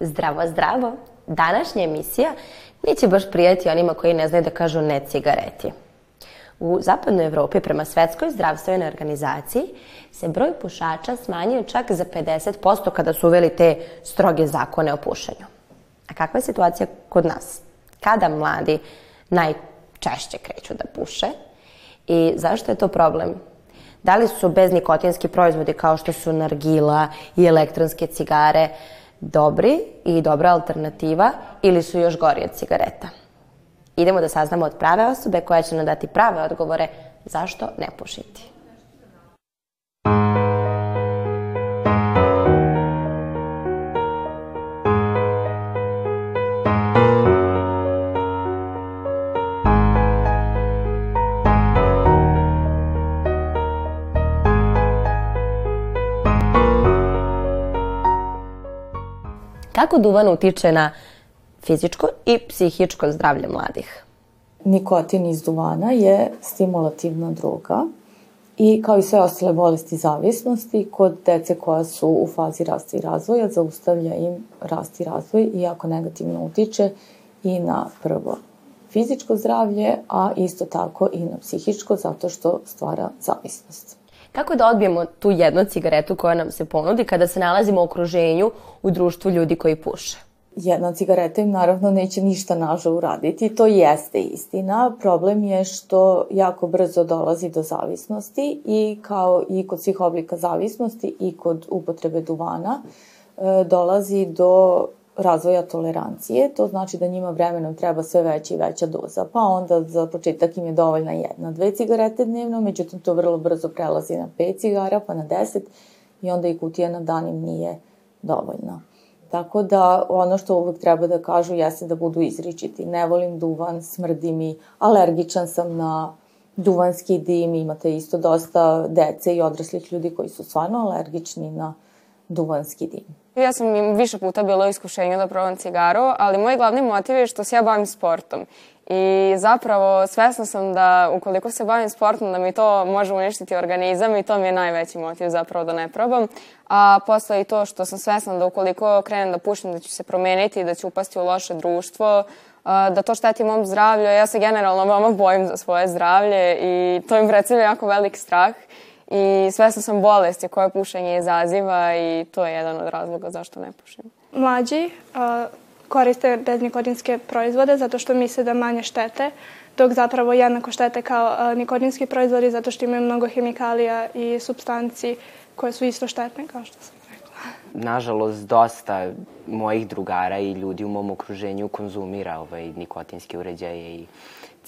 Zdravo, zdravo. Današnja emisija neće baš prijati onima koji ne znaju da kažu ne cigareti. U zapadnoj Evropi prema Svetskoj zdravstvenoj organizaciji se broj pušača smanjio čak za 50% kada su uveli te stroge zakone o pušenju. A kakva je situacija kod nas? Kada mladi najčešće kreću da puše i zašto je to problem? Da li su beznikotinski proizvodi kao što su nargila i elektronske cigare dobri i dobra alternativa ili su još gori od cigareta? Idemo da saznamo od prave osobe koja će nam dati prave odgovore zašto ne pušiti. Kako duvan utiče na fizičko i psihičko zdravlje mladih? Nikotin iz duvana je stimulativna droga i kao i sve ostale bolesti zavisnosti, kod dece koja su u fazi rasta i razvoja, zaustavlja im rast i razvoj i jako negativno utiče i na prvo fizičko zdravlje, a isto tako i na psihičko, zato što stvara zavisnost. Kako da odbijemo tu jednu cigaretu koja nam se ponudi kada se nalazimo u okruženju u društvu ljudi koji puše? Jedna cigareta im naravno neće ništa nažal uraditi, to jeste istina. Problem je što jako brzo dolazi do zavisnosti i kao i kod svih oblika zavisnosti i kod upotrebe duvana e, dolazi do razvoja tolerancije, to znači da njima vremenom treba sve veća i veća doza, pa onda za početak im je dovoljna jedna, dve cigarete dnevno, međutim to vrlo brzo prelazi na pet cigara, pa na deset i onda i kutija na dan im nije dovoljna. Tako da ono što uvek treba da kažu jeste da budu izričiti. Ne volim duvan, smrdi mi, alergičan sam na duvanski dim, imate isto dosta dece i odraslih ljudi koji su stvarno alergični na duvanski dim. Ja sam im više puta bila u iskušenju da probam cigaru, ali moj glavni motiv je što se ja bavim sportom. I zapravo svesna sam da ukoliko se bavim sportom da mi to može uništiti organizam i to mi je najveći motiv zapravo da ne probam. A posle i to što sam svesna da ukoliko krenem da pušim da ću se promeniti da ću upasti u loše društvo, da to šteti mom zdravlju. Ja se generalno veoma bojim za svoje zdravlje i to mi predstavlja jako velik strah i svesna sam bolesti koje pušenje izaziva i to je jedan od razloga zašto ne pušim. Mlađi a, koriste beznikotinske proizvode zato što misle da manje štete, dok zapravo jednako štete kao a, nikotinski proizvodi zato što imaju mnogo hemikalija i substanci koje su isto štetne, kao što sam rekla. Nažalost, dosta mojih drugara i ljudi u mom okruženju konzumira ovaj nikotinske uređaje i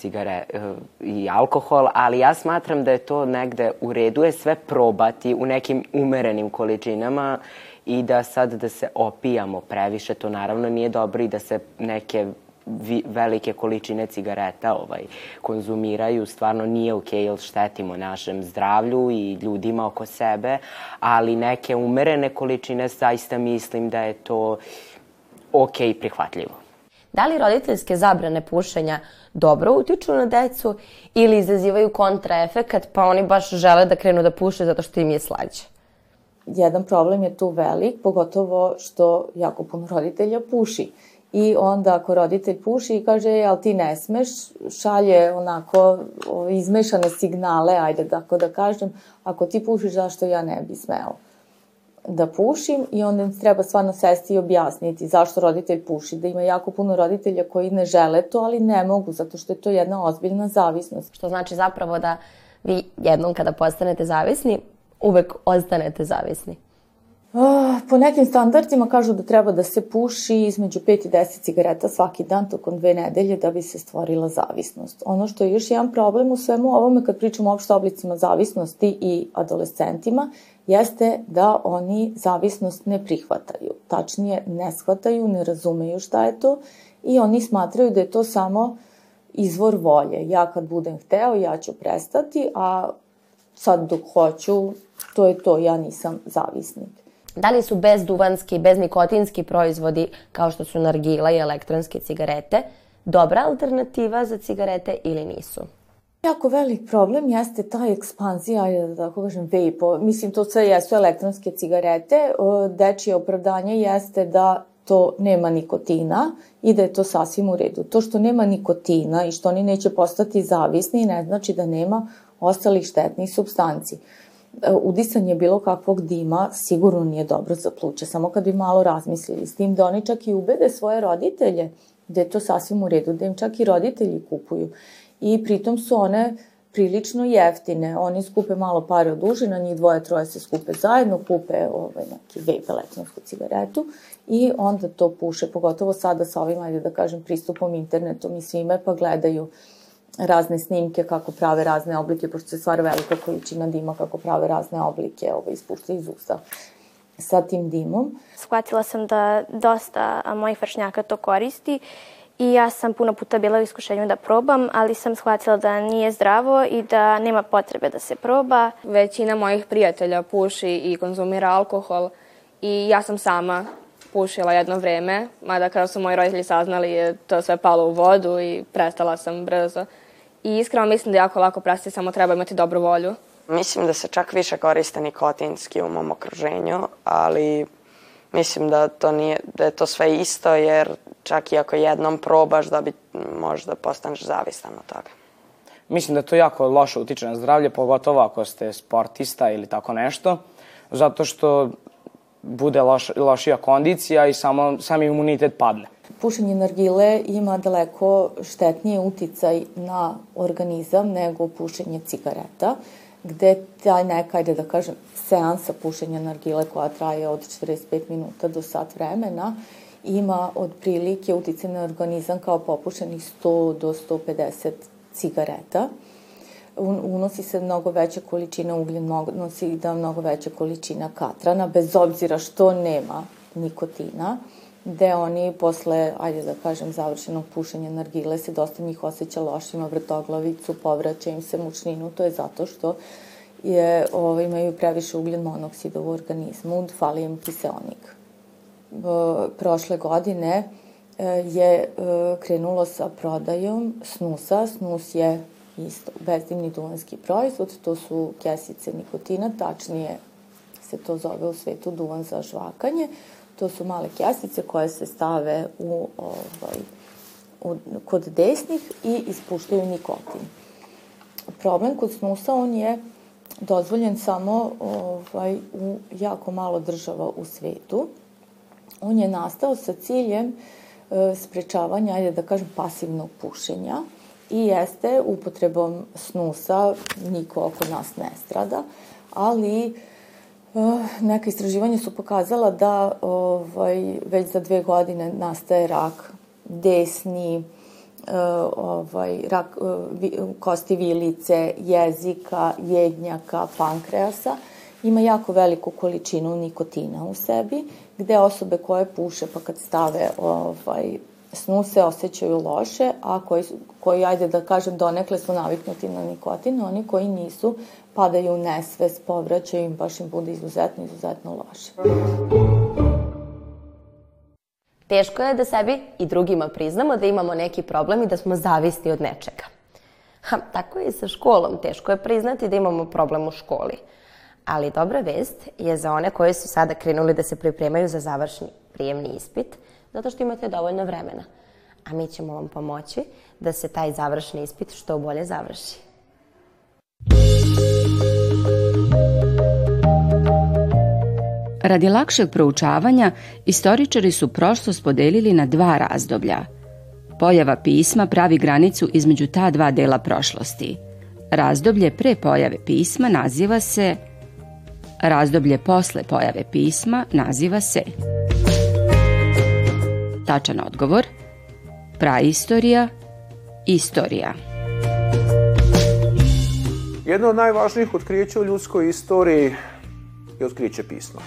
cigare eh, i alkohol, ali ja smatram da je to negde u redu je sve probati u nekim umerenim količinama i da sad da se opijamo previše, to naravno nije dobro i da se neke vi, velike količine cigareta ovaj, konzumiraju, stvarno nije okay, jer štetimo našem zdravlju i ljudima oko sebe, ali neke umerene količine zaista mislim da je to okej okay, prihvatljivo. Da li roditeljske zabrane pušenja dobro utiču na decu ili izazivaju kontraefekat pa oni baš žele da krenu da puše zato što im je slađe? Jedan problem je tu velik, pogotovo što jako puno roditelja puši. I onda ako roditelj puši i kaže, ali ti ne smeš, šalje onako izmešane signale, ajde tako da kažem, ako ti pušiš, zašto ja ne bi smeo? Da pušim i onda im treba stvarno sesti i objasniti zašto roditelj puši, da ima jako puno roditelja koji ne žele to, ali ne mogu, zato što je to jedna ozbiljna zavisnost. Što znači zapravo da vi jednom kada postanete zavisni, uvek ostanete zavisni. Uh, po nekim standardima kažu da treba da se puši između 5 i 10 cigareta svaki dan tokom dve nedelje da bi se stvorila zavisnost. Ono što je još jedan problem u svemu ovome kad pričamo o opšte oblicima zavisnosti i adolescentima jeste da oni zavisnost ne prihvataju. Tačnije, ne shvataju, ne razumeju šta je to i oni smatraju da je to samo izvor volje. Ja kad budem hteo, ja ću prestati, a sad dok hoću, to je to, ja nisam zavisnik. Da li su bezduvanski, beznikotinski proizvodi, kao što su nargila i elektronske cigarete, dobra alternativa za cigarete ili nisu? Jako velik problem jeste ta ekspanzija, ajde da tako kažem, vape Mislim, to sve jesu elektronske cigarete. Dečije opravdanje jeste da to nema nikotina i da je to sasvim u redu. To što nema nikotina i što oni neće postati zavisni ne znači da nema ostalih štetnih substanci. E, udisanje bilo kakvog dima sigurno nije dobro za pluće, samo kad bi malo razmislili s tim da oni čak i ubede svoje roditelje da je to sasvim u redu, da im čak i roditelji kupuju. I pritom su one prilično jeftine. Oni skupe malo pare od užina, njih dvoje, troje se skupe zajedno, kupe ovaj, neki vape elektronsku cigaretu i onda to puše, pogotovo sada sa ovim, ajde da kažem, pristupom internetom i svime, pa gledaju razne snimke kako prave razne oblike, pošto se stvara velika količina dima, kako prave razne oblike, ovaj, ispuštaju iz usta sa tim dimom. Shvatila sam da dosta mojih vršnjaka to koristi i ja sam puno puta bila u iskušenju da probam, ali sam shvatila da nije zdravo i da nema potrebe da se proba. Većina mojih prijatelja puši i konzumira alkohol i ja sam sama pušila jedno vreme, mada kada su moji roditelji saznali je to sve palo u vodu i prestala sam brzo. I iskreno mislim da jako lako prestati, samo treba imati dobru volju. Mislim da se čak više koriste nikotinski u mom okruženju, ali mislim da to nije, da je to sve isto jer čak i ako jednom probaš da bi možda postaneš zavistan od toga. Mislim da to jako loše utiče na zdravlje, pogotovo ako ste sportista ili tako nešto, zato što bude loš, lošija kondicija i samo, sami imunitet padne. Pušenje nargile ima daleko štetnije uticaj na organizam nego pušenje cigareta, gde taj neka, ajde da kažem, seansa pušenja nargile koja traje od 45 minuta do sat vremena, ima otprilike uticaj na organizam kao popušenih 100 do 150 cigareta. Unosi se mnogo veća količina ugljen, nosi da mnogo veća količina katrana, bez obzira što nema nikotina, gde oni posle, ajde da kažem, završenog pušenja nargile se dosta njih osjeća lošima, vrtoglavicu, povraća im se mučninu, to je zato što je, ovo, ovaj, imaju previše ugljen monoksida u organizmu, fali im kiseonik. Prošle godine e, je e, krenulo sa prodajom snusa. Snus je isto bezdimni duvanski proizvod, to su kesice nikotina, tačnije se to zove u svetu duvan za žvakanje. To su male kesice koje se stave u, ovaj, u, kod desnih i ispuštaju nikotin. Problem kod snusa, on je dozvoljen samo ovaj, u jako malo država u svetu. On je nastao sa ciljem e, sprečavanja, ajde da kažem, pasivnog pušenja, i jeste upotrebom snusa, niko oko nas ne strada, ali neka istraživanja su pokazala da ovaj, već za dve godine nastaje rak desni, uh, ovaj, rak uh, kosti vilice, jezika, jednjaka, pankreasa, ima jako veliku količinu nikotina u sebi, gde osobe koje puše pa kad stave ovaj, snu se osjećaju loše, a koji, koji, ajde da kažem, donekle su naviknuti na nikotin, oni koji nisu padaju u nesvest, povraćaju im, baš im bude izuzetno, izuzetno loše. Teško je da sebi i drugima priznamo da imamo neki problem i da smo zavisti od nečega. Ha, tako je i sa školom. Teško je priznati da imamo problem u školi. Ali dobra vest je za one koji su sada krenuli da se pripremaju za završni prijemni ispit – zato što imate dovoljno vremena. A mi ćemo vam pomoći da se taj završni ispit što bolje završi. Radi lakšeg proučavanja, istoričari su prošlost podelili na dva razdoblja. Pojava pisma pravi granicu između ta dva dela prošlosti. Razdoblje pre pojave pisma naziva se Razdoblje posle pojave pisma naziva se Tačan odgovor praistorija, istorija. Jedno od najvažnijih otkrića u ljudskoj istoriji i otkriće pisma.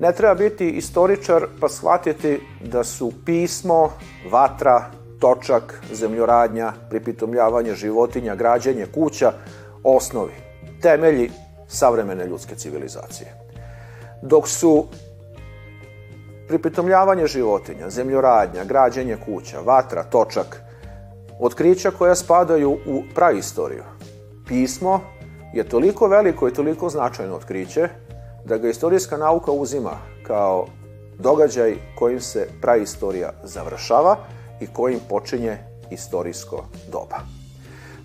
Ne treba biti istoričar pa shvatiti da su pismo, vatra, točak, zemljoradnja, pripitomljavanje životinja, građenje kuća, osnovi, temelji savremene ljudske civilizacije. Dok su pripitomljavanje životinja, zemljoradnja, građenje kuća, vatra, točak, otkrića koja spadaju u praistoriju. Pismo je toliko veliko i toliko značajno otkriće da ga istorijska nauka uzima kao događaj kojim se praistorija završava i kojim počinje istorijsko doba.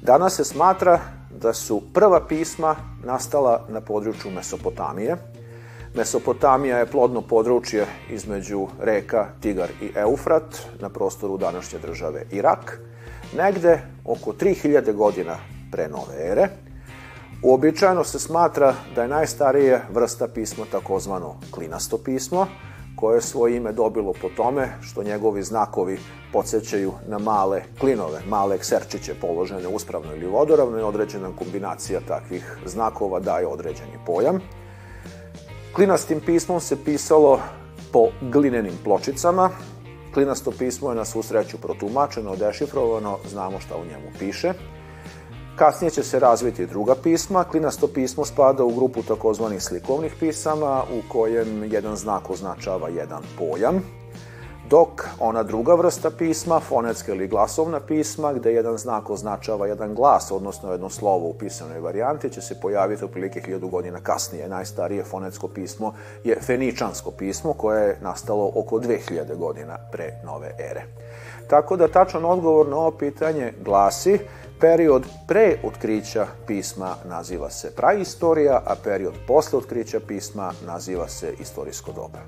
Danas se smatra da su prva pisma nastala na području Mesopotamije. Mesopotamija je plodno područje između reka Tigar i Eufrat na prostoru današnje države Irak, negde oko 3000 godina pre nove ere. Uobičajeno se smatra da je najstarije vrsta pisma takozvano klinasto pismo, koje je svoje ime dobilo po tome što njegovi znakovi podsjećaju na male klinove, male kserčiće položene uspravno ili vodoravno i određena kombinacija takvih znakova daje određeni pojam. Klinastim pismom se pisalo po glinenim pločicama. Klinasto pismo je na svu sreću protumačeno, dešifrovano, znamo šta u njemu piše. Kasnije će se razviti druga pisma. Klinasto pismo spada u grupu takozvanih slikovnih pisama u kojem jedan znak označava jedan pojam, dok ona druga vrsta pisma, fonetska ili glasovna pisma, gde jedan znak označava jedan glas, odnosno jedno slovo u pisanoj varijanti, će se pojaviti otprilike hiljadu godina kasnije. Najstarije fonetsko pismo je feničansko pismo koje je nastalo oko 2000 godina pre nove ere. Tako da tačan odgovor na ovo pitanje glasi Period pre otkrića pisma naziva se praistorija, a period posle otkrića pisma naziva se istorijsko doba.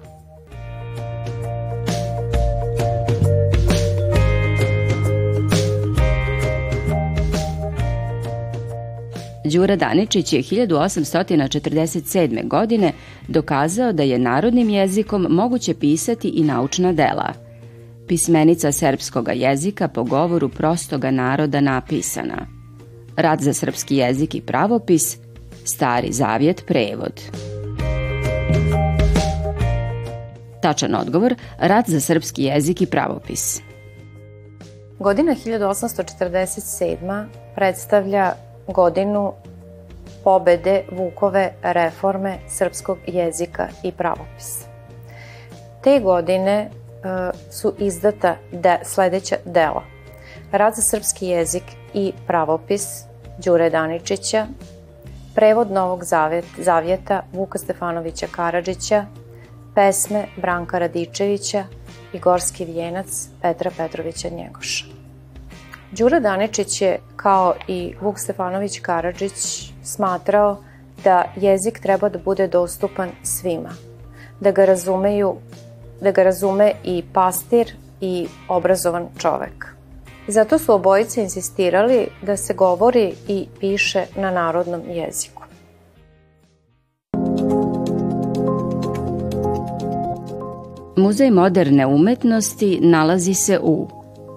Đura Daničić je 1847. godine dokazao da je narodnim jezikom moguće pisati i naučna dela – pismenica srpskoga jezika po govoru prostoga naroda napisana. Rad za srpski jezik i pravopis, Stari zavjet prevod. Tačan odgovor, Rad za srpski jezik i pravopis. Godina 1847. predstavlja godinu pobede Vukove reforme srpskog jezika i pravopisa. Te godine su izdata de, sledeća dela. Rad za srpski jezik i pravopis Đure Daničića, prevod Novog zavjet, zavjeta Vuka Stefanovića Karadžića, pesme Branka Radičevića i Gorski vijenac Petra Petrovića Njegoša. Đura Daničić je, kao i Vuk Stefanović Karadžić, smatrao da jezik treba da bude dostupan svima, da ga razumeju da ga razume i pastir i obrazovan čovek. Zato su obojice insistirali da se govori i piše na narodnom jeziku. Muzej moderne umetnosti nalazi se u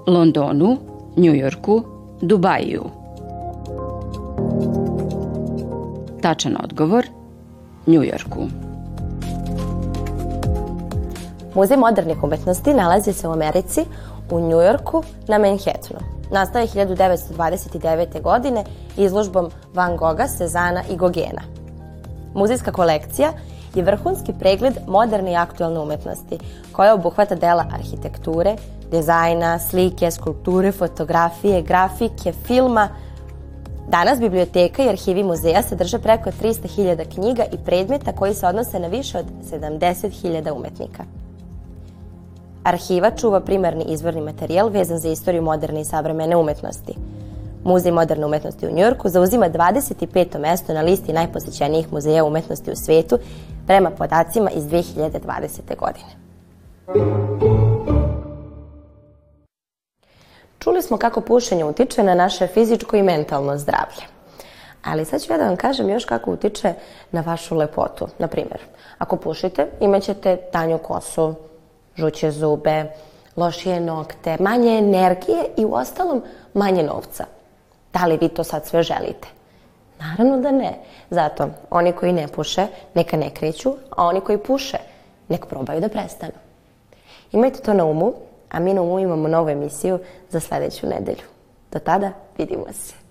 Londonu, Njujorku, Dubaju. Tačan odgovor – Njujorku. Muzej modernih umetnosti nalazi se u Americi, u Njujorku, na Manhattanu. Nastao je 1929. godine izložbom Van Gogha, Sezana i Gogena. Muzejska kolekcija je vrhunski pregled moderne i aktualne umetnosti, koja obuhvata dela arhitekture, dizajna, slike, skulpture, fotografije, grafike, filma. Danas biblioteka i arhivi muzeja sadrže preko 300.000 knjiga i predmeta koji se odnose na više od 70.000 umetnika. Arhiva čuva primarni izvorni materijal vezan za istoriju moderne i savremene umetnosti. Muzej moderne umetnosti u Njujorku zauzima 25. mesto na listi najposećenijih muzeja umetnosti u svetu prema podacima iz 2020. godine. Čuli smo kako pušenje utiče na naše fizičko i mentalno zdravlje. Ali sad ću ja da vam kažem još kako utiče na vašu lepotu. Na primjer, ako pušite, imaćete tanju kosu, žuće zube, lošije nokte, manje energije i u ostalom manje novca. Da li vi to sad sve želite? Naravno da ne. Zato, oni koji ne puše, neka ne kreću, a oni koji puše, nek probaju da prestanu. Imajte to na umu, a mi na umu imamo novu emisiju za sledeću nedelju. Do tada, vidimo se.